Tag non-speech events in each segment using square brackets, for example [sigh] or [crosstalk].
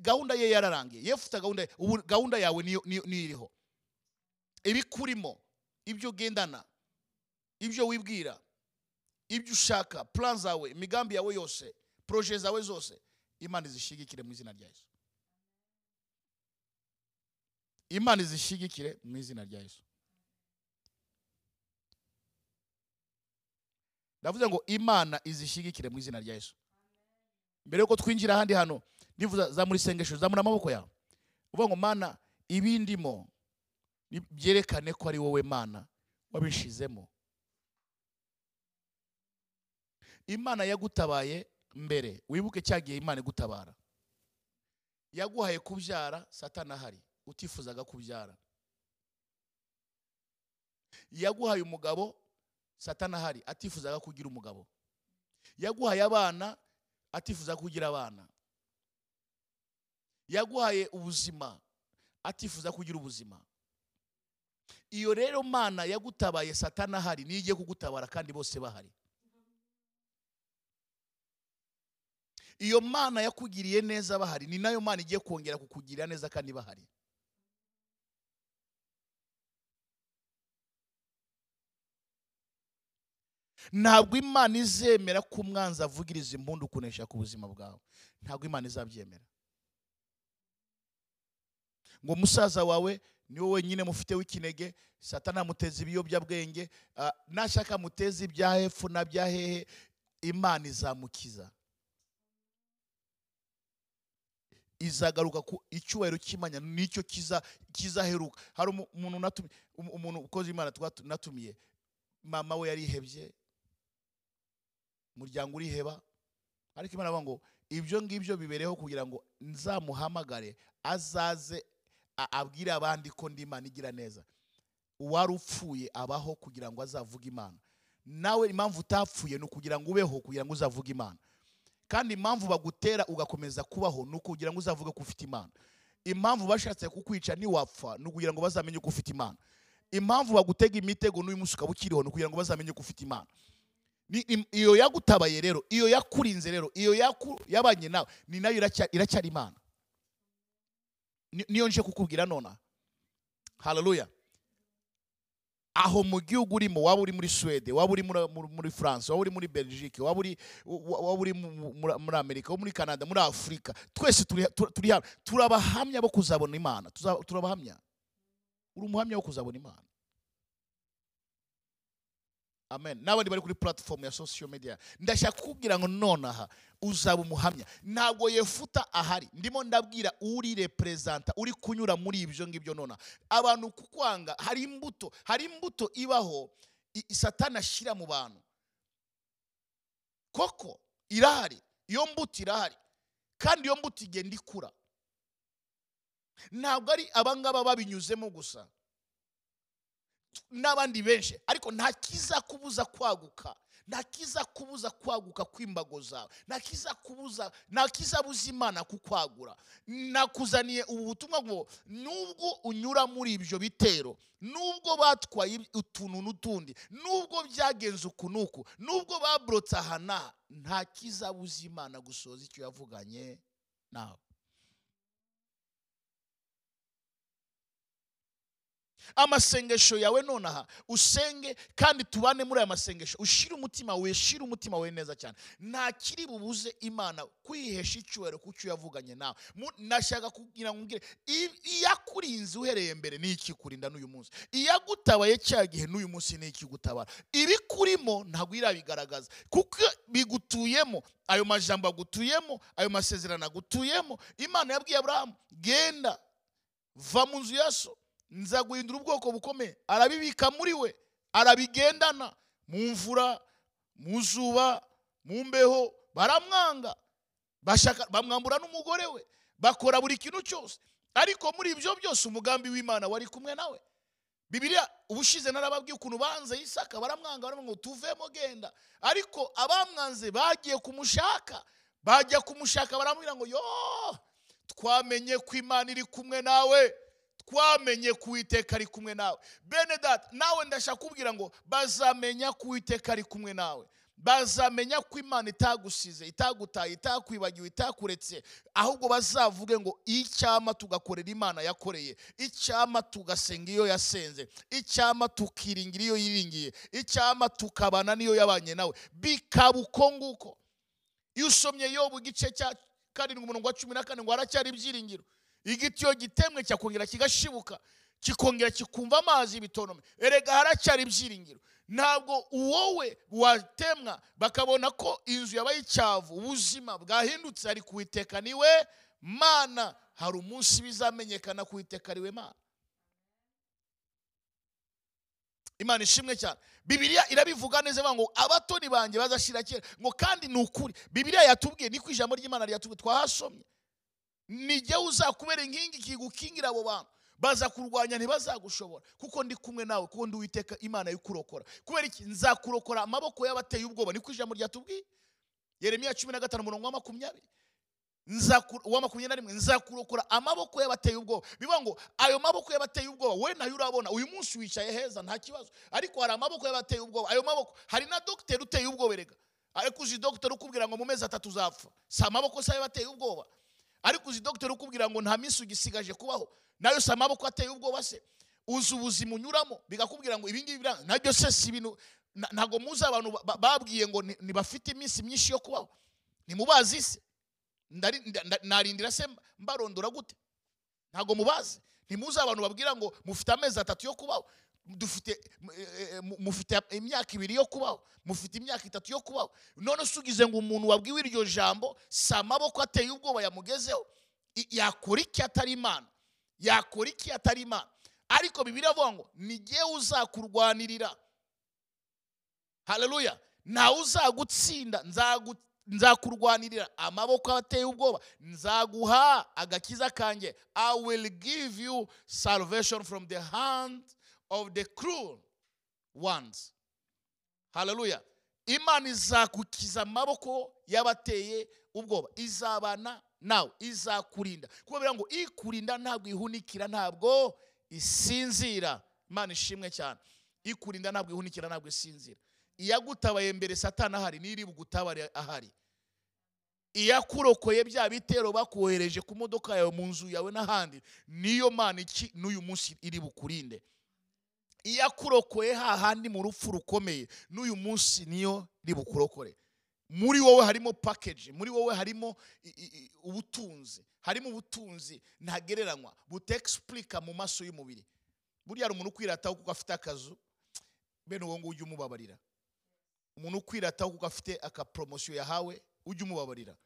gahunda ye yararangiye. Yefuta gahunda ye ubu gahunda yawe niyo iriho. Ibikurimo ibyo ugendana ibyo wibwira ibyo ushaka plan zawe imigambi yawe yose proje zawe zose imana izishigikire mu izina rya yesu. Imana izishigikire mu izina rya yesu. Ndavuze ngo imana izishigikire mu izina rya yesu. Mbere yuko twinjira ahandi hano nivuza zamura isengesho zamura amaboko yawe. Uvuga ngo mana ibindimo byerekane ko ari wowe mana wabishizemo. Imana yagutabaye mbere. Wibuke cya gihe imana igutabara. Yaguhaye kubyara satana ahari. Utifuzaga kubyara. Yaguhaye umugabo satana ahari. Atifuzaga kugira umugabo. Yaguhaye abana atifuza kugira abana. Yaguhaye ubuzima atifuza kugira ubuzima. Iyo rero mana yagutabaye satana ahari niyo igiye kugutabara kandi bose bahari. Iyo mana yakugiriye neza bahari ni na yo mana igiye kongera kukugirira neza kandi bahari. Ntabwo imana izemera ko umwanzi avugiriza impundu kunesha ku buzima bwawe. Ntabwo imana izabyemera. Ngo musaza wawe ni we wenyine mufite w'ikinege satana amuteza ibiyobyabwenge ah, nashaka amuteza ibya hepfo na bya hehe imana izamukiza. Izagaruka ku icyubahiro cy'imana ni cyo kiza kizaheruka. Hari umu- umuntu umuntu ukoze imana natumiye mama we yarihebye umuryango uriheba ariko imana avuga ngo ibyo ngibyo bibereho kugira ngo nzamuhamagare azaze a- abwire abandi ko ndi imana igira neza. Uwari upfuye abaho kugira ngo azavuge imana. Nawe impamvu utapfuye ni ukugira ngo ubeho kugira ngo uzavuge imana. Kandi impamvu bagutera ugakomeza kubaho ni ukugira ngo uzavuge ko ufite imana. Impamvu bashatse kukwica ntiwapfa ni ukugira ngo bazamenye ko ufite imana. Impamvu bagutega imitego n'uyu munsi ukaba ukiriho ni ukugira ngo bazamenye ko ufite imana. Iyo yagutabaye rero iyo yakurinze rero iyo yabanye nawe ni na yo iracya- iracyari imana. Niyo nje kukubwira nona. Haleluya aho mu gihugu urimo waba uri muri suwede waba uri muri, france waba uri muri belgique waba uri muri, amerika muri canada muri afurika twese turi tu- turi hano turabahamya bo kuzabona imana. Turabahamya. Uri umuhamya wo kuzabona imana. Amen. N'abandi bari kuri platform ya social media. Ndashaka kukubwira ngo nonaha uzaba umuhamya. Ntabwo yefuta ahari. Ndimo ndabwira uri representa uri kunyura muri ibyo ngibyo nonaha abantu kukwanga hari imbuto hari imbuto ibaho satani ashyira mu bantu. Koko irahari. Iyo mbuto irahari. Kandi iyo mbuto igenda ikura ntabwo ari abangaba babinyuzemo gusa. N'abandi benshi. Ariko nta kiza kubuza kwaguka. Nta kiza kubuza kwaguka kw'imbago zawe. Nta kiza kubuza nta kiza buza imana kukwagura. Nakuzaniye ubu butumwa ngo nubwo unyura muri ibyo bitero nubwo batwaye utuntu n'utundi nubwo byagenze uku n'uku nubwo baburotse aha n'aha nta kiza buza imana gusoza icyo yavuganye nawe. Amasengesho yawe nonaha usenge kandi tubane muri aya masengesho. Ushire umutima we shire umutima we neza cyane. Nta kiri bubuze imana kwihesha icyubahiro ku cyo yavuganye nawe. Nashaka kugira ngo i- iyakurinze uhereye mbere ni ikikurinda n'uyu munsi? Iyagutabaye cya gihe n'uyu munsi ni ikigutabara ibikurimo ntabwo irabigaragaza. Kuko bigutuyemo ayo majambo agutuyemo ayo masezerano agutuyemo imana yabwiye aburahamu genda va mu nzu ya so. Nza guhindura ubwoko bukomeye. Arabibika muri we arabigendana. Mu mvura mu zuba mu mbeho baramwanga. Bamwambura n'umugore we. Bakora buri kintu cyose. Ariko muri ibyo byose umugambi w'imana wari kumwe nawe bibiliya ubushize narababwiye ukuntu banze isaka baramwanga baramwanga tuvemo genda. Ariko abamwanze bagiye kumushaka. Bajya kumushaka baramubwira ngo yo twamenye ko imana iri kumwe nawe twamenye ko uwiteka ari kumwe nawe. Bene data nawe ndashaka kubwira ngo bazamenya ko uwiteka ari kumwe nawe. Bazamenya ko imana itagusize itagutaye itakwibagiwe itakuretse ahubwo bazavuge ngo icyama tugakorera imana yakoreye icyama tugasenga iyo yasenze icyama tukiringira iyo yiringiye icyama tukabana n'iyo yabanye nawe. Bikaba uko nguko. Iyo usomye yobu igice cya karindwi umurongo wa cumi na ngo haracyari ibyiringiro. Igiti iyo gitemwe cyakongera kigashibuka. Kikongera kikumva amazi bitonome erega haracyari ibyiringiro. Ntabwo wowe watemwa bakabona ko inzu yabaye icyavu ubuzima bwahindutse ari kuwiteka ni we mana. Hari umunsi bizamenyekana kuwiteka ari we mana. Imana ishimwe cyane. Bibiliya irabivuga neza ngo abatoni banjye bazashyira kera. Ngo kandi ni ukuri. Bibiliya yatubwiye niko ijambo ry'imana ryatubwiye twahasomye. Nijye uzakubera inkingi kigukingira abo bantu. Baza kurwanya ntibazagushobora. Kuko ndi kumwe nawe kuko ndi uwiteka imana y'ukurokora. Kubera iki? Nzakurokora amaboko y'abateye ubwoba. Niko ijambo ryatubwiye yeremiya cumi na gatanu umurongo wa makumyabiri. Uwa makumyabiri na rimwe. Nzakurokora amaboko y'abateye ubwoba. Bivuga ngo ayo maboko y'abateye ubwoba we na yo urabona. Uyu munsi wicaye heza nta kibazo. Ariko hari amaboko y'abateye ubwoba. Ayo maboko hari na dogiteri uteye ubwoba erega. Ariko uzi dogiteri ukubwira ngo mu mezi atatu uzapfa. Si amaboko se y'abateye ubwoba. Ariko uzi dogiteri ukubwira ngo nta minsi ugisigaje kubaho. Nayo si amaboko ateye ubwoba se. Uzi ubuzima unyuramo bigakubwira ngo ibingibi na byo se si ibintu ntabwo muzi abantu babwiye ngo ntibafite iminsi myinshi yo kubaho. Ntimubazi se. Narindira se mbarondora gute? Ntabwo mubazi. Ntimuzi abantu babwira ngo mufite amezi atatu yo kubaho. Dufite mufite imyaka ibiri yo kubaho mufite imyaka itatu yo kubaho. None se ugize ngo umuntu wabwiwe iryo jambo si amaboko ateye ubwoba yamugezeho yakora iki atari imana? Yakora iki atari imana? Ariko bibiri avuga ngo ngewe uzakurwanirira. Hareruya ntawe uzagutsinda nzakurwanirira. Amaboko ateye ubwoba nzaguha agakiza kanjye. I will give you salvation from the hand of the cruel ones. Hareruya imana izagukiza amaboko y'abateye ubwoba. Izabana nawe izakurinda. Kubera ngo ikurinda ntabwo ihunikira ntabwo isinzira. Imana ishimwe cyane. Ikurinda ntabwo ihunikira ntabwo isinzira. Iyagutabaye mbere satana ahari n'iri bugutabare ahari. Iyakurokoye bya bitero bakohereje ku modoka yawe mu nzu yawe n'ahandi niyo mana iki n'uyu munsi iri bukurinde. Iyakurokoye hahandi mu rupfu rukomeye n'uyu munsi niyo iri bukurokore muri wowe harimo pakeji muri wowe harimo ubutunzi harimo ubutunzi ntagereranywa butegisipurika mu maso y'umubiri. Buriya hari umuntu ukwirataho kuko afite akazu bene uwo nguwo ujya umubabarira. Umuntu ukwirataho kuko afite akaporomosiyo yahawe ujya umubabarira.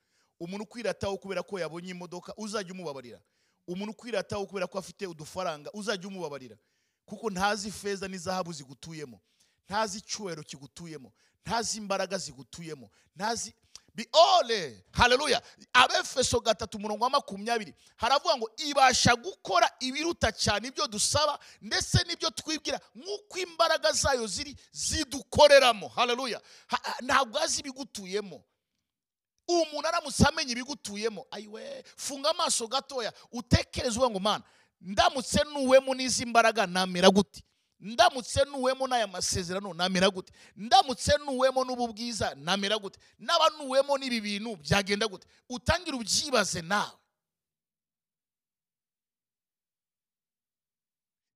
Umuntu ukwirataho kubera ko yabonye imodoka uzajya umubabarira. Umuntu ukwirataho kubera ko afite udufaranga uzajya umubabarira. Kuko ntazi feza n'izahabu zigutuyemo ntazi icyubahiro kigutuyemo ntazi imbaraga zigutuyemo ntazi biole hareruya abefeso gatatu umurongo wa makumyabiri haravuga ngo ibasha gukora ibiruta cyane ibyo dusaba ndetse n'ibyo twibwira nk'uko imbaraga zayo ziri zidukoreramo. Hareruya ntabwo azi ibigutuyemo. Umuntu aramutse amenya ibigutuyemo. Ayiwe funga amaso gatoya utekereze uvuga ngo mana ndamutse nuwemo n'izi mbaraga namera gute? Ndamutse nuwemo n'aya masezerano namera gute? Ndamutse nuwemo n'ubu bwiza namera gute? Naba nuwemo n'ibi bintu byagenda gute? Utangire ubyibaze nawe.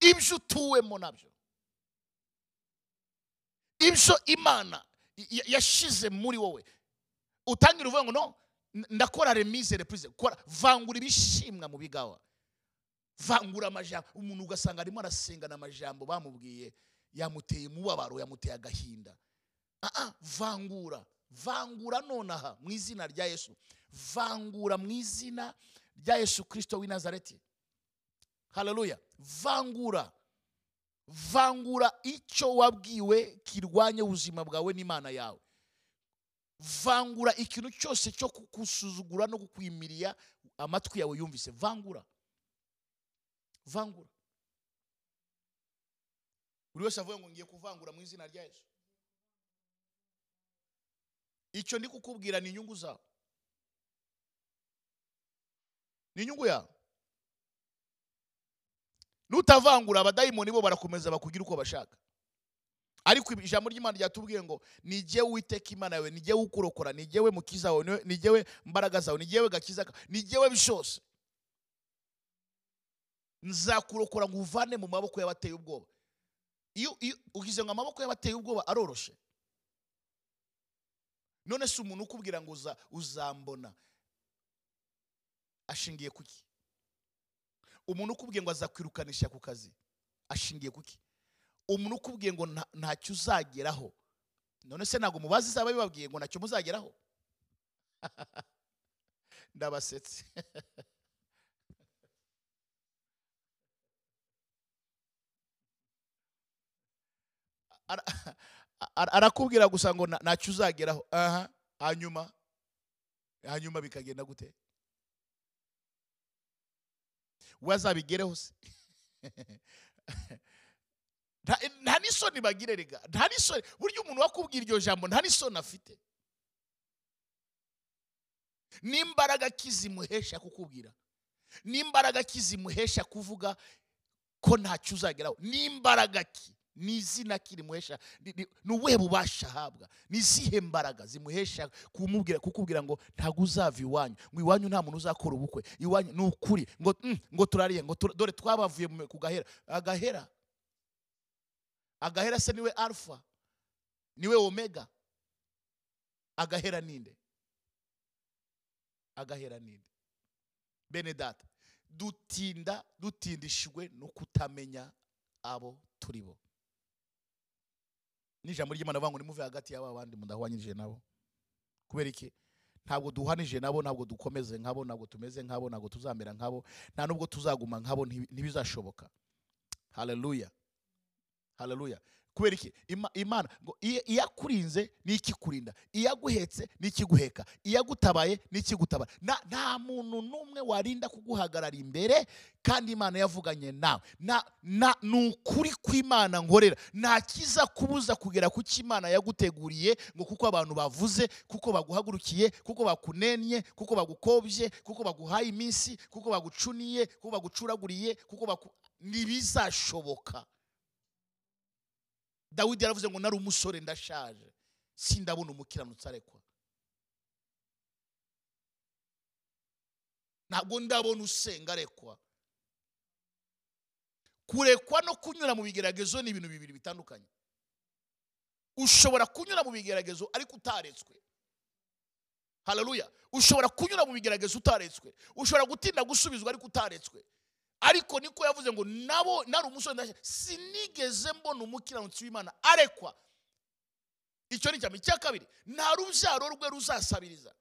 Ibyo utuwemo na byo. Ibyo imana yashyize muri wowe. Utangire uvuga ngo no ndakora remise reprise kora vangura ibishimwa mu bigawa. Vangura amajambo. Umuntu ugasanga arimo arasengana amajambo bamubwiye yamuteye umubabaro yamuteye agahinda. Vangura. Vangura nonaha mu izina rya yesu. Vangura mu izina rya yesu kirisito w'i nazareti. Hareruya vangura. Vangura icyo wabwiwe kirwanya ubuzima bwawe n'imana yawe. Vangura ikintu cyose cyo kukusuzugura no kukwimiriya amatwi yawe yumvise. Vangura. Vangura. Buri wese avuga ngo ngiye kuvangura mu izina rya yesu. Icyo ndi kukubwira ni inyungu zawe ni inyungu yawe nutavangura abadayimoni bo barakomeza bakugira uko bashaka. Ariko ijambo ry'imana ryatubwiye ngo ni jyewe uwiteka imana yawe ni jyewe ukurokora jyewe mukiza wawe jyewe mbaraga zawe jyewe gakiza kawe jyewe byose nzakurokora ngo uvane mu maboko y'abateye ubwoba. Iyo ugize ngo amaboko y'abateye ubwoba aroroshe. None se umuntu ukubwira ngo uza uzambona. Ashingiye kuki umuntu ukubwiye ngo azakwirukanisha ku kazi ashingiye kuki umuntu ukubwiye ngo nta- ntacyo uzageraho. None se ntabwo mubazi izaba bibabwiye ngo ntacyo muzageraho? [laughs] Ndabasetse [laughs] arakubwira gusa ngo nta- ntacyo uzageraho. Aha hanyuma hanyuma bikagenda gute? We azabigereho se? [laughs] Nta n'isoni bagire rega. Nta n'isoni. Burya umuntu wakubwira iryo jambo nta n'isoni afite. N'imbaraga ki zimuhesha kukubwira. N'imbaraga ki zimuhesha kuvuga ko ntacyo uzageraho. N'imbaraga ki? Ni izina ki rimuhesha? Ni- ubuhe bubasha ahabwa? Ni izihe mbaraga zimuhesha kumubwira kukubwira ngo ntabwo uzava iwanyu? Ngo iwanyu nta muntu uzakora ubukwe. Iwanyu ni ukuri. Ngo mm, ngo turariye ngo dore twabavuye ku gahera. Agahera? Agahera se ni we alfa ni we omega? Agahera ninde? Agahera ninde? Bene data dutinda dutindishijwe no kutamenya abo turi bo. N'ijambo ry'imana avuga ngo nimuve hagati y'aba bandi mudahwanyije nabo. Kubera iki? Ntabwo duhanije nabo ntabwo dukomeze nkabo ntabwo tumeze nkabo ntabwo tuzamera nkabo nta nubwo tuzaguma nkabo ntibi- ntibizashoboka. Haleluya haleluya kubera iki Ima- imana. Iyo akurinze ni ikikurinda iyo aguhetse ni ikiguheka iyo agutabaye ni nta muntu n'umwe warinda kuguhagarara imbere kandi imana yavuganye nawe. Na, na, ni ukuri kw'imana nkorera. Nta kiza kubuza kugera ku cyo imana yaguteguriye ngo kuko abantu bavuze kuko baguhagurukiye kuko bakunennye kuko bagukobye kuko baguhaye iminsi kuko bagucuniye kuko bagucuraguriye kuko ntibizashoboka. Dawidi yaravuze ngo nari umusore ndashaje. Sindabona umukiranutsi arekwa. Ntabwo ndabona usenga arekwa. Kurekwa no kunyura mu bigeragezo ni ibintu bibiri bitandukanye. Ushobora kunyura mu bigeragezo ariko utaretswe. Haleluya ushobora kunyura mu bigeragezo utaretswe. Ushobora gutinda gusubizwa ariko utaretswe. Ariko niko yavuze ngo nabo nari umusore ndashya sinigeze mbona umukiranutsi w'imana. Arekwa. Icyo ni cyane icya kabiri nta rubyaro rwe ruzasabiriza.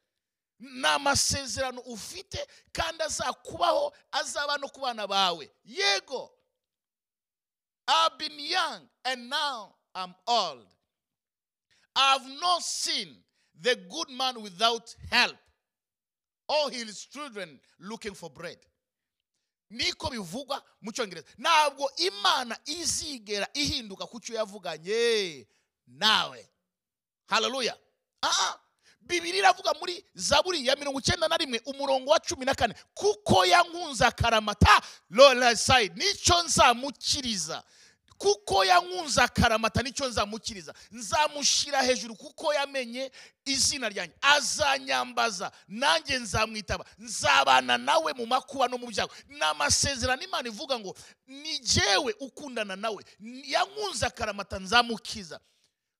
Ni amasezerano ufite kandi azakubaho azaba no ku bana bawe. Yego. I've been young and now I'm old. I've not seen the good man without help. Or his children looking for bread. Niko bivugwa mu cyongereza. Ntabwo imana izigera ihinduka ku cyo yavuganye nawe. Haleluya aha bibiri iravuga muri zaburi ya mirongo icyenda na rimwe umurongo wa cumi na kane kuko yankunze akaramata. Lorasayidi ni cyo nzamukiriza. Kuko yankunze akaramata ni cyo nzamukiriza nzamushyira hejuru kuko yamenye izina ryanjye azanyambaza nanjye nzamwitaba. Nzabana nawe mu makuba no mu byago. Ni amasezerano imana ivuga ngo ni jyewe ukundana nawe. Yankunze akaramata nzamukiza.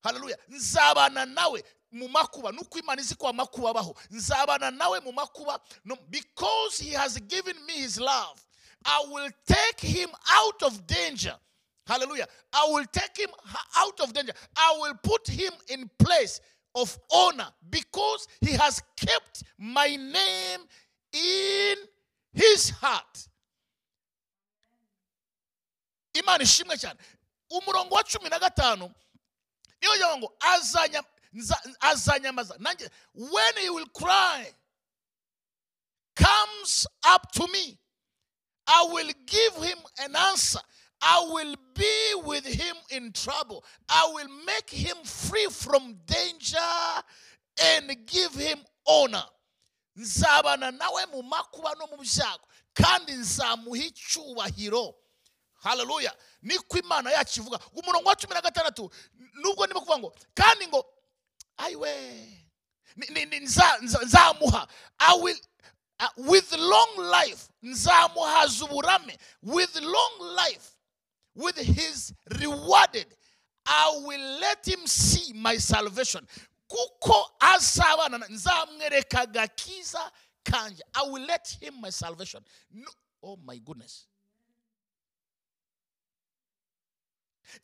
Haleluya. Nzabana nawe mu makuba nuko imana izi ko amakuba abaho. Nzabana nawe mu makuba because he has given me his love i will take him out of danger. Hallelujah. I will take him out of danger. I will put him in place of honor because he has kept my name in his heart. Imana ishimwe cyane. Umurongo wa cumi na gatanu niyo ngira ngo azanya azanyamaza. Nanjye when he will cry comes up to me i will give him an answer. I will be with him in trouble. I will make him free from danger and give him honor. Nzabana nawe mu makuba no mu byago kandi nzamuha icyubahiro. Haleluya niko imana yacu ivuga umurongo wa cumi na gatandatu nubwo ndimo kuvuga ngo kandi ngo ayiwe nzamuha. I will, uh, with long life nzamuhaza uburame. With long life with his rewarded I will let him see my salvation. Kuko azabana na- nzamwereka agakiza kanje. I will let him my salvation. No, oh my goodness.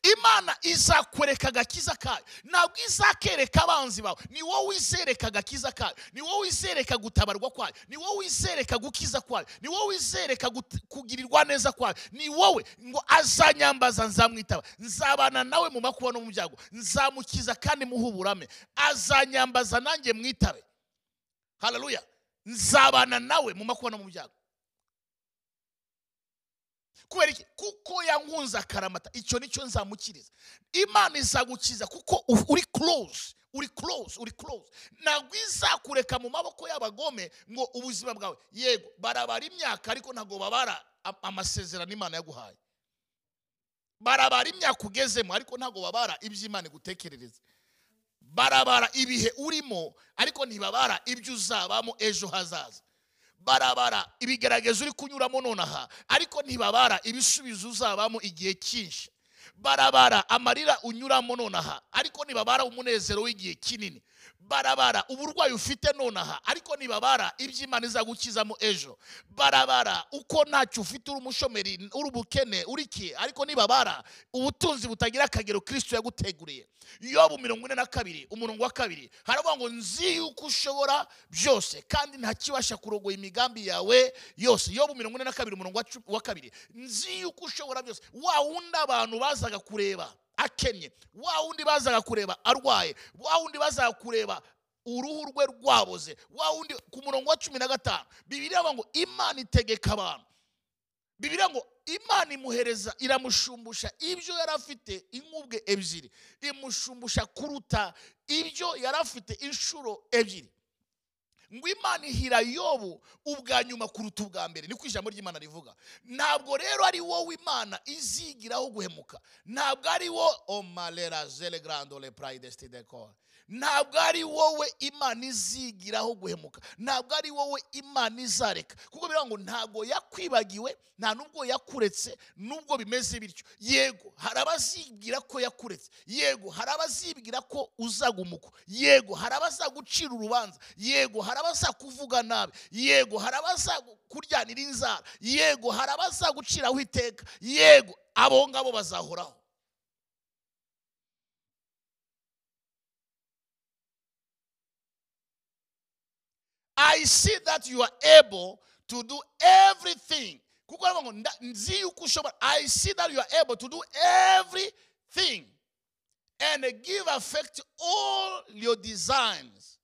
Imana izakwereka agakiza kayo. Ntabwo izakereka abanzi bawe. Ni wowe izereka agakiza kayo. Ni wowe izereka gutabarwa kwayo. Ni wowe izereka gukiza kwayo. Ni wowe izereka gut- kugirirwa neza kwayo. Ni wowe ngo azanyambaza nzamwitaba nzabana nawe mu makuba no mu byago. Nzamukiza kandi muhe uburame azanyambaza nanjye mwitabe. Haleluya nzabana nawe mu makuba no mu byago. Kubera iki kuko yankunze akaramata icyo ni cyo nzamukiriza. Imana izagukiza kuko uri close uri close uri close. Ntabwo izakureka mu maboko y'abagome ngo ubuzima bwawe yego barabara imyaka ariko ntabwo babara am- amasezerano imana yaguhaye. Barabara imyaka ugezemo ariko ntabwo babara ibyo imana igutekerereza. Barabara ibihe urimo ariko ntibabara ibyo uzabamo ejo hazaza. Barabara. Ibigeragezo uri kunyuramo nonaha. Ariko ntibabara ibisubizo uzabamo igihe cyinshi. Barabara amarira unyuramo nonaha. Ariko ntibabara umunezero w'igihe kinini. Barabara uburwayi ufite nonaha ariko ntibabara ibyo imana izagukizamo ejo. Barabara uko ntacyo ufite uri umushomeri uri ubukene uri ki? Ariko ntibabara ubutunzi butagira akagero kirisito yaguteguriye. Yobu mirongo ine na kabiri umurongo wa kabiri haravuga ngo nzi yuko ushobora byose kandi ntakibasha kurogoya imigambi yawe yose. Yobu mirongo ine na kabiri umurongo wa kabiri nzi yuko ushobora byose. Wa wundi abantu bazaga kureba. Akennye. Wa wundi bazaga kureba arwaye wa wundi bazaga kureba uruhu rwe rwaboze wa wundi ku murongo wa cumi na gatanu. Bibiri avuga ngo imana itegeka abantu. Bibiri ngo imana imuhereza iramushumbusha ibyo yari afite inkubwe ebyiri. Imushumbusha kuruta ibyo yari afite inshuro ebyiri. Ngo imana ihira yobu ubwa nyuma kuruta ubwa mbere. Niko ijambo ry'imana rivuga. Ntabwo rero ari wowe imana izigiraho guhemuka. Ntabwo ari wo omalera zele grandole pride stidecor ntabwo ari wowe imana izigiraho guhemuka. Ntabwo ari wowe imana izareka. Kuko biravuga ngo ntabwo yakwibagiwe nta nubwo yakuretse nubwo bimeze bityo. Yego hari abazibwira ko yakuretse. Yego hari abazibwira ko uzagumuka yego hari abazagucira urubanza. Yego hari abazakuvuga nabi. Yego hari abazakuryanira inzara yego hari abazaguciraho iteka. Yego abo ngabo bazahoraho. I see that you are able to do everything. Kuko aravuga ngo nzi yuko ushobora. I see that you are able to do everything and give effect all your designs.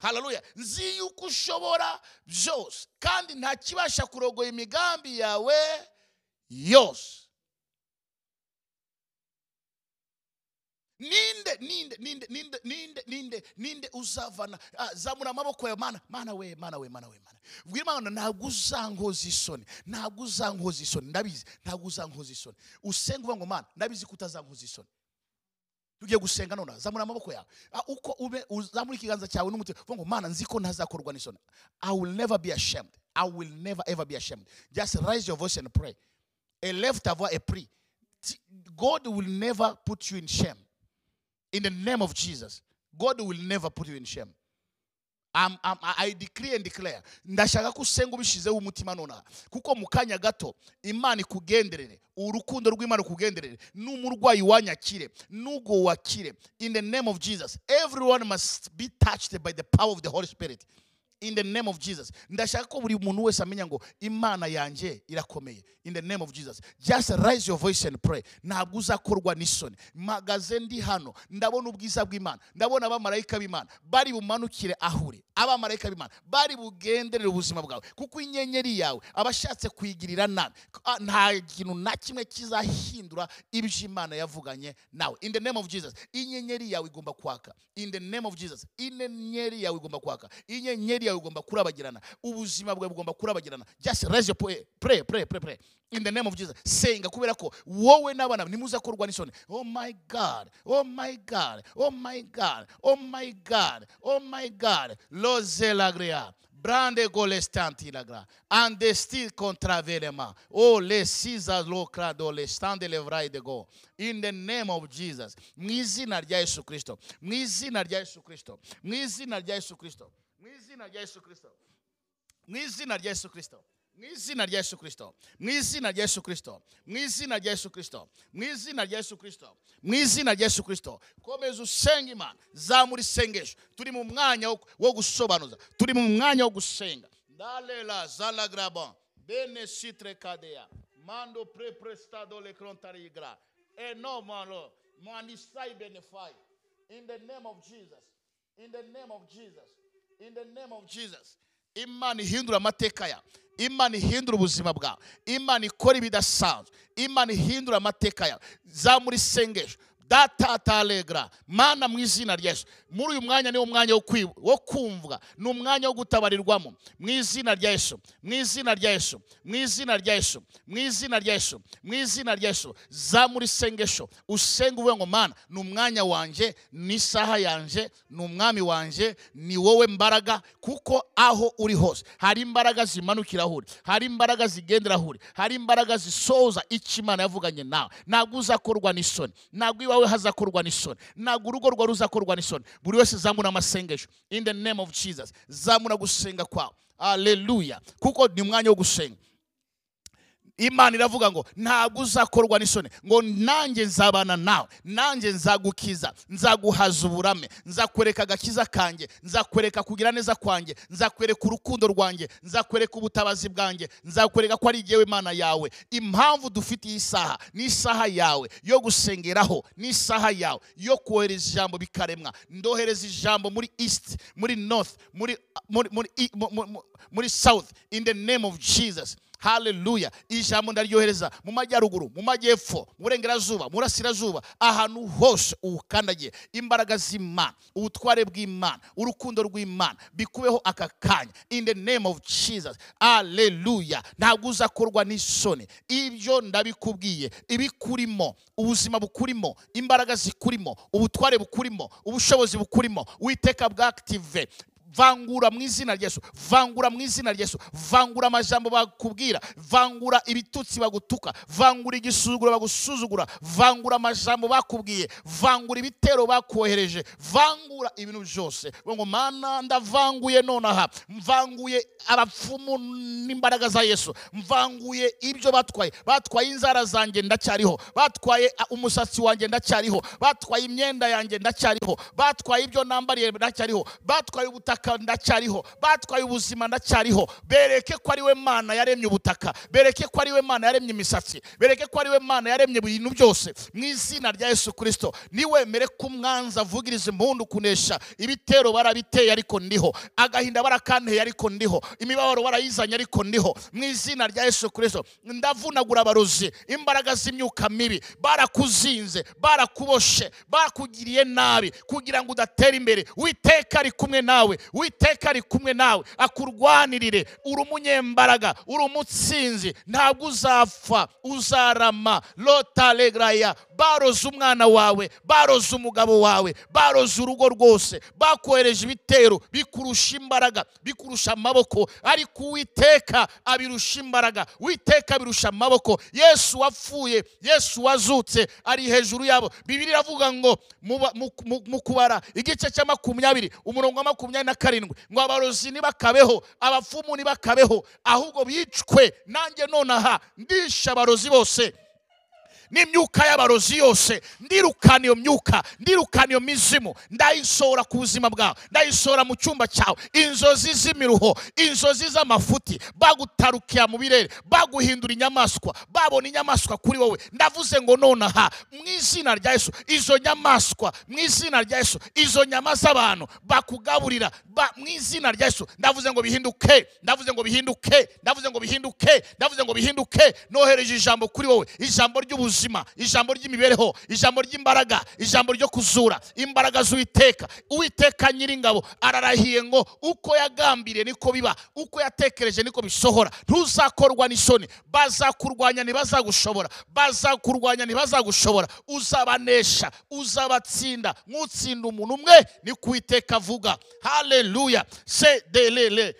Hallelujah. Nzi yuko ushobora byose kandi nta kibasha kurogoya imigambi yawe yose. Ninde ninde ninde ninde ninde ninde ninde uzavana ah, zamura amaboko yawe mana mana we mana we mana we mana bwira imana ntabwo uzankoza isoni ntabwo uzankoza isoni ndabizi ntabwo uzankoza isoni usenga uvuga ngo mana ndabizi ko utazankoza isoni tugiye gusenga none zamura amaboko yawe Ah, uko ube uzamura ikiganza cyawe n'umutima uvuga ngo mana nzi ko ntazakorwa n'isoni i will never be ashamed. I will never ever be ashamed. Just raise your voice and pray. Ta voix et prie Ti- god will never put you in shame. In the name of Jesus, God will never put you in shame. I'm, I'm, I decree and declare ndashaka ko usenga ubishizeho umutima nonaha kuko mu kanya gato imana ikugenderere urukundo rw'imana ukugenderere n'umurwayi wanyakire n'ubwo wakire. In the name of jesus everyone must be touched by the power of the holy spirit. In the name of jesus. Ndashaka ko buri muntu wese amenya ngo imana yanjye irakomeye. In the name of jesus. Just raise your voice and pray. Ntabwo uzakorwa n'isoni. Mpagaze ndi hano. Ndabona ubwiza bw'imana. Ndabona abamarayika b'imana. Bari bumanukire ahure. Abamarayika b'imana. Bari bugenderere ubuzima bwawe. Kuko inyenyeri yawe abashatse kuyigirira nabi. Ah, nta kintu na kimwe kizahindura ibyo imana yavuganye nawe. In the name of jesus. Inyenyeri yawe igomba kwaka. In the name of jesus. Inyenyeri yawe igomba kwaka. Inyenyeri yawe igomba kurabagirana. Ubuzima bwawe bugomba kurabagirana. Just raise your pray pray pray pray pray. In the name of Jesus. Senga kubera ko wowe n'abana ntimuza kurwa n'isoni. Oh my god. Oh my god. Oh my god. Oh my god. Oh my god. Loze lagrea. Brande golestanti lagra. Ande sti contravelema. Oh le siza lokra do le stande levrai de go. In the name of Jesus. Mu izina rya Yesu Kristo. Mu izina rya Yesu Kristo. Mu izina rya Yesu Kristo. Mu izina rya Yesu Kristo. Mu izina rya Yesu Kristo. Mu izina rya Yesu Kristo. Mu izina rya Yesu Kristo. Mu izina rya Yesu Kristo. Mu izina rya Yesu Kristo. Mu izina rya Yesu Kristo. Komeza usenga Imana zamura isengesho. Turi mu mwanya wo- gusobanuza turi mu mwanya wo gusenga. Ndalela zalagraba bene sitre kadea. Mando pre prestado le crontarigra enomalo mandisai benefai in the name of Jesus. In the name of Jesus. In the name of Jesus. Imana ihindura amateka yawe imana ihindura ubuzima bwawe imana ikora ibidasanzwe. Imana ihindura amateka yawe zamura isengesho datataregra mana mu izina rya yesu. Muri uyu mwanya niwo mwanya wo kumvwa. Ni umwanya wo gutabarirwamo. Mu izina rya yesu mu izina rya yesu mu izina rya yesu mu izina rya yesu mu izina rya yesu. Zamura isengesho. Usenga uvuga ngo mana ni umwanya wanjye ni isaha yanjye ni umwami wanjye ni wowe mbaraga kuko aho uri hose. Hari imbaraga zimanukira aho uri hari imbaraga zigendera aho uri hari imbaraga zisoza icyo imana yavuganye nawe. Ntabwo uzakorwa n'isoni ntabwo iwawe hazakorwa n'isoni ntabwo urugo rwawe ruzakorwa n'isoni buri wese zamura amasengesho. In the name of jesus zamura gusenga kwawe aleluya kuko ni umwanya wo gusenga. Imana iravuga ngo ntabwo uzakorwa n'isoni. Ngo nanjye nzabana nawe nanjye nzagukiza nzaguhaza uburame nzakwereka agakiza kanjye nzakwereka kugira neza kwanjye nzakwereka urukundo rwanjye nzakwereka ubutabazi bwanjye nzakwereka ko ari igihe imana yawe. Impamvu dufite iyi saha ni isaha yawe yo gusengeraho ni isaha yawe yo kohereza ijambo bikaremwa. Ndohereza ijambo muri east muri north muri muri muri, south in the name of jesus. Haleluya ijambo ndaryohereza. Mu majyaruguru mu majyepfo mu burengerazuba mu burasirazuba ahantu hose ukandagiye imbaraga z'imana ubutware bw'imana urukundo rw'imana bikubeho aka kanya. In the name of jesus. Haleluya ntabwo uzakorwa n'isoni. Ibyo ndabikubwiye ibikurimo ubuzima bukurimo imbaraga zikurimo ubutware bukurimo ubushobozi bukurimo witeka bwakitive vangura mu izina rya Yesu. Vangura mu izina rya Yesu. Vangura amajambo bakubwira. Vangura ibitutsi bagutuka. Vangura igisuzuguro bagusuzugura. Vangura amajambo bakubwiye. Vangura ibitero bakohereje. Vangura ibintu byose. Ngo mana ndavanguye nonaha. Mvanguye abapfumu n'imbaraga za Yesu. Mvanguye ibyo batwaye. Batwaye inzara zanjye ndacyariho. Batwaye umusatsi wanjye ndacyariho. Batwaye imyenda yanjye ndacyariho. Batwaye ibyo nambariye ndacyariho. Batwaye ubutaka ndacyariho batwaye ubuzima ndacyariho bereke ko ari we mana yaremye ubutaka bereke ko ari we mana yaremye imisatsi bereke ko ari we mana yaremye ibintu byose. Mu izina rya yesu kirisito niwemere ko umwanzi avugiriza impundu kunesha ibitero barabiteye ariko ndiho agahinda barakanteye ariko ndiho imibabaro barayizanye ariko ndiho. Mu izina rya yesu kirisito ndavunagura abarozi imbaraga z'imyuka mibi barakuzinze barakuboshe bakugiriye nabi kugira ngo udatera imbere witeka ari kumwe nawe witeka ari kumwe nawe. Akurwanirire. Uri umunyembaraga. Uri umutsinzi. Ntabwo uzapfa. Uzarama. Lotalegraya baroze umwana wawe baroze umugabo wawe baroze urugo rwose bakohereje ibitero bikurusha imbaraga bikurusha amaboko. Ariko uwiteka abirusha imbaraga witeka abirusha amaboko. Yesu wapfuye yesu wazutse ari hejuru yabo. Bibiri iravuga ngo mu kubara igice cya makumyabiri umurongo wa makumyabiri na karindwi. Ngo abarozi ntibakabeho abapfumu ntibakabeho ahubwo bicwe. Nanjye nonaha ndisha abarozi bose. N'imyuka y'abarozi yose. Ndirukana iyo myuka ndirukana iyo mizimu. Ndayisohora ku buzima bwawe ndayisohora mu cyumba cyawe. Inzozi z'imiruho inzozi z'amafuti bagutarukiya mu birere baguhindura inyamaswa babona inyamaswa kuri wowe. Ndavuze ngo nonaha mu izina rya yesu izo nyamaswa mu izina rya yesu izo nyama z'abantu bakugaburira ba- mu izina rya yesu. Ndavuze ngo bihinduke ndavuze ngo bihinduke ndavuze ngo bihinduke ndavuze ngo bihinduke. Nohereje ijambo kuri wowe ijambo ry'ubuzima. Ry'ubuzima ijambo ry'imibereho ijambo ry'imbaraga ijambo ryo kuzura imbaraga z'uwiteka. Uwiteka nyiringabo ararahiye ngo uko yagambiriye niko biba uko yatekereje niko bisohora. Ntuzakorwa n'isoni. Bazakurwanya ntibazagushobora. Bazakurwanya ntibazagushobora. Uzabanesha uzabatsinda. Nk'utsinda umuntu umwe niko uwiteka avuga. Haleluya se delele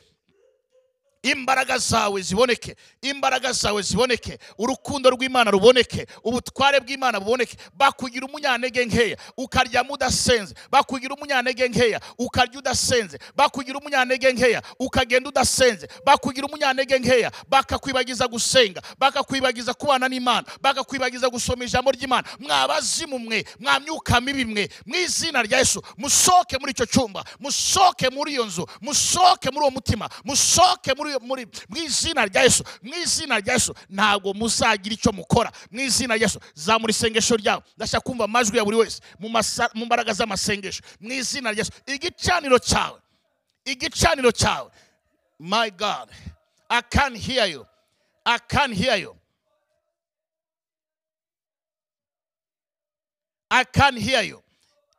imbaraga zawe ziboneke. Imbaraga zawe ziboneke. Urukundo rw'imana ruboneke. Ubutware bw'imana buboneke. Bakugira umunyantege nkeya. Ukaryamo udasenze bakugira umunyantege nkeya. Ukarya udasenze. Bakugira umunyantege nkeya. Ukagenda udasenze. Bakugira umunyantege nkeya. Bakakwibagiza gusenga. Bakakwibagiza kubana n'imana. Bakakwibagiza gusoma ijambo ry'imana. Mwabazimu mwe. Mwamyuka mibi mwe. Mu izina rya yesu. Musohoke muri icyo cyumba. Musohoke muri iyo nzu. Musohoke muri uwo mutima. Musohoke muri mu izina rya yesu mu izina rya yesu ntabwo muzagira icyo mukora. Mu izina rya yesu zamura isengesho ryawe. Ndashaka kumva amajwi ya buri wese. Mu mbaraga z'amasengesho. Mu izina rya yesu. Igicaniro cyawe. Igicaniro cyawe. My god i can hear you. I can hear you. I can hear you.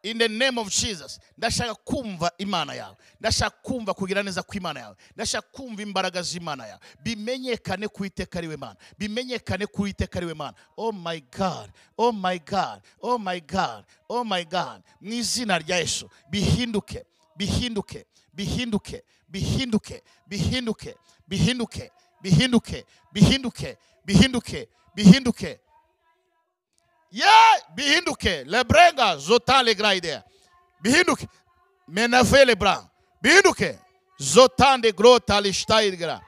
In the name of jesus ndashaka kumva imana yawe ndashaka kumva kugira neza kw'imana yawe ndashaka kumva imbaraga z'imana yawe bimenyekane ku iteka ari we mana bimenyekane ku iteka ari we mana oh my god oh my god oh my god oh my god mu izina rya yesu bihinduke bihinduke bihinduke bihinduke bihinduke bihinduke bihinduke bihinduke bihinduke bihinduke ye bihinduke lebrenga zotan legraide bihinduke menave lebra bihinduke zotan de grota lishtaidgra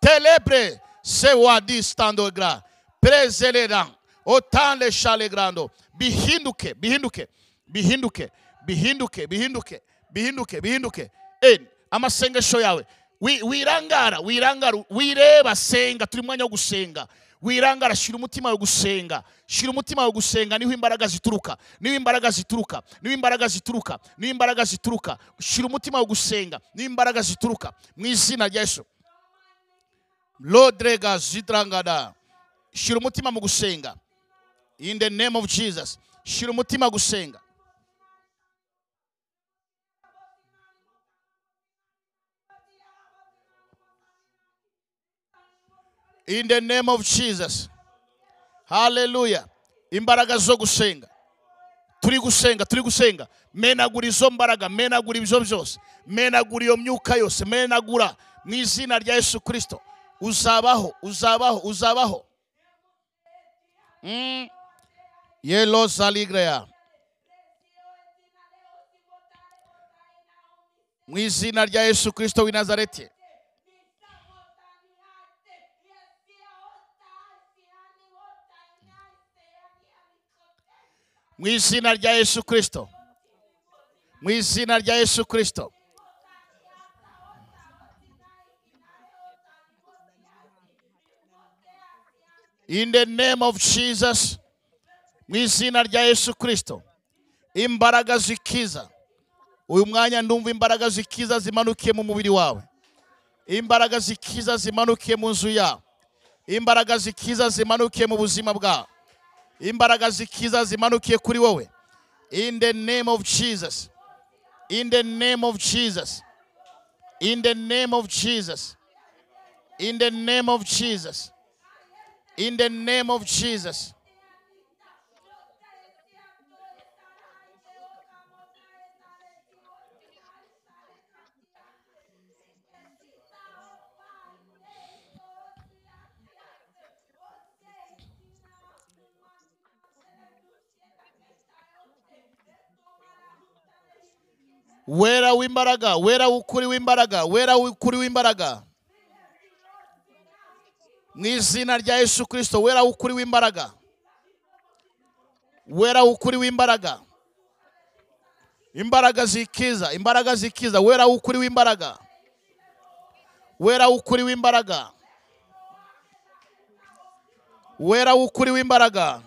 telebre se wadi stando gra. Prezeleran otan le shalegrando bihinduke bihinduke bihinduke bihinduke bihinduke bihinduke bihinduke. Eh, amasengesho yawe. Wi- wirangara wirangara wireba senga turi mwanya wo gusenga. Wirangara shyira umutima wawe gusenga. Shyira umutima wawe gusenga ni ho imbaraga zituruka. Niho imbaraga zituruka ni ho imbaraga zituruka ni ho imbaraga zituruka. Shyira umutima wawe gusenga ni ho imbaraga zituruka. Mu izina rya yesu. Lodrega zidrangada shyira umutima mu gusenga. In the name of jesus. Shyira umutima gusenga. In the name of jesus. Haleluya imbaraga zo gusenga. Turi gusenga turi gusenga. Menagura izo mbaraga menagura ibyo byose. Menagura iyo myuka yose menagura mu izina rya yesu kirisito uzabaho uzabaho uzabaho. Mm. yelo zaligreya mu izina rya yesu kirisito w'i nazareti. Mu izina rya yesu kirisito mu izina rya yesu kirisito in the name of jesus mu izina rya yesu kirisito imbaraga zikiza. Uyu mwanya ndumva imbaraga zikiza zimanukiye mu mubiri wawe. Imbaraga zikiza zimanukiye mu nzu yawe imbaraga zikiza zimanukiye mu buzima bwawe imbaraga zikiza zimanukiye kuri wowe. In the name of jesus. In the name of jesus. In the name of jesus. In the name of jesus. In the name of jesus. Wera w'imbaraga wera w'ukuri w'imbaraga wera w'ukuri w'imbaraga. Mu izina rya yesu kirisito wera w'ukuri w'imbaraga. Wera w'ukuri w'imbaraga. Imbaraga zikiza imbaraga zikiza. Wera w'ukuri w'imbaraga. Wera w'ukuri w'imbaraga. Wera w'ukuri w'imbaraga.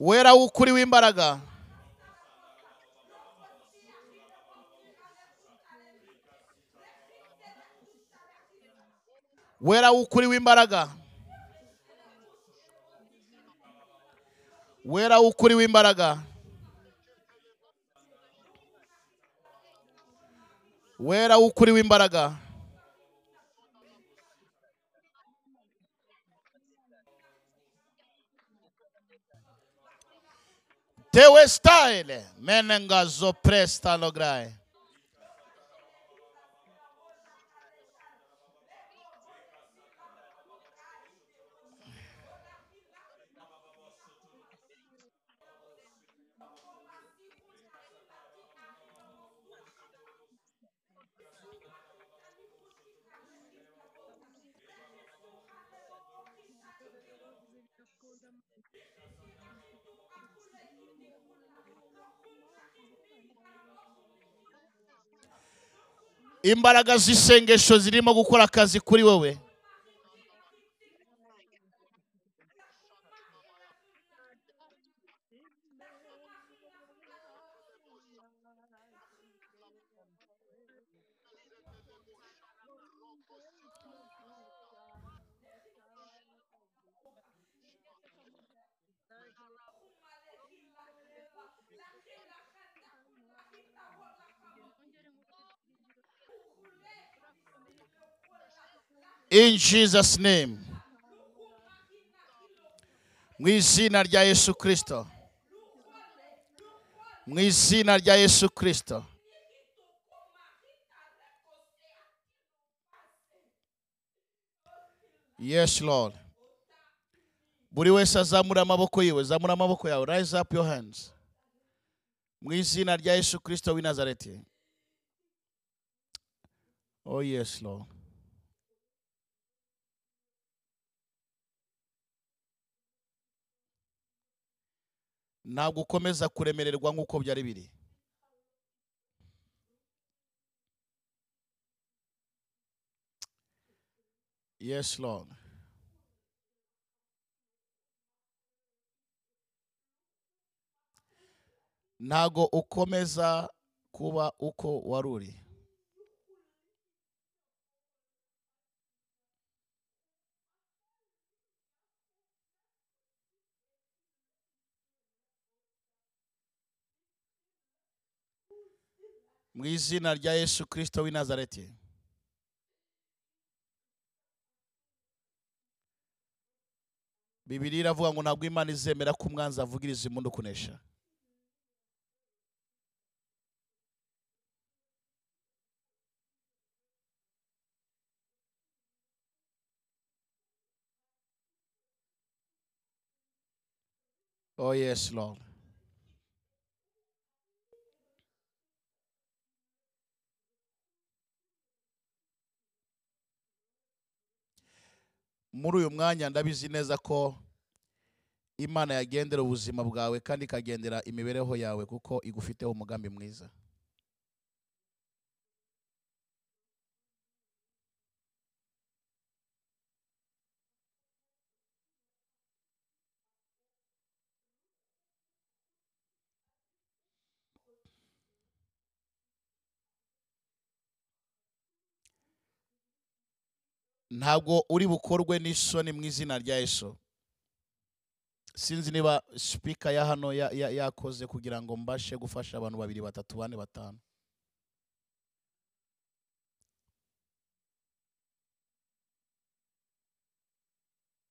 Wera w'ukuri w'imbaraga. Wera w'ukuri w'imbaraga. Wera w'ukuri w'imbaraga. Wera w'ukuri w'imbaraga. Tewe style. Menengazo presta lograi imbaraga z'isengesho zirimo gukora akazi kuri wowe in jesus name. Mu izina rya yesu kirisito mu izina rya yesu kirisito yes lord. Buri wese azamura amaboko yiwe zamura amaboko yawe. Rise up your hands. Mu izina rya yesu kirisito w'i nazareti. Oh yes lord. Ntabwo ukomeza kuremererwa nk'uko byari biri. Yes lord. Ntabwo ukomeza kuba uko wari uri. Mu izina rya yesu kirisito w'i nazareti. Bibiri iravuga ngo ntabwo imana izemera ko umwanzi avugiriza impundu kunesha. Oh yes lord. Muri uyu mwanya ndabizi neza ko imana yagendera ubuzima bwawe kandi ikagendera imibereho yawe kuko igufiteho umugambi mwiza. Ntabwo uri bukorwe n'isoni mu izina rya yesu. Sinzi niba sipika ya hano ya- ya- yakoze kugira ngo mbashe gufasha abantu babiri batatu bane batanu.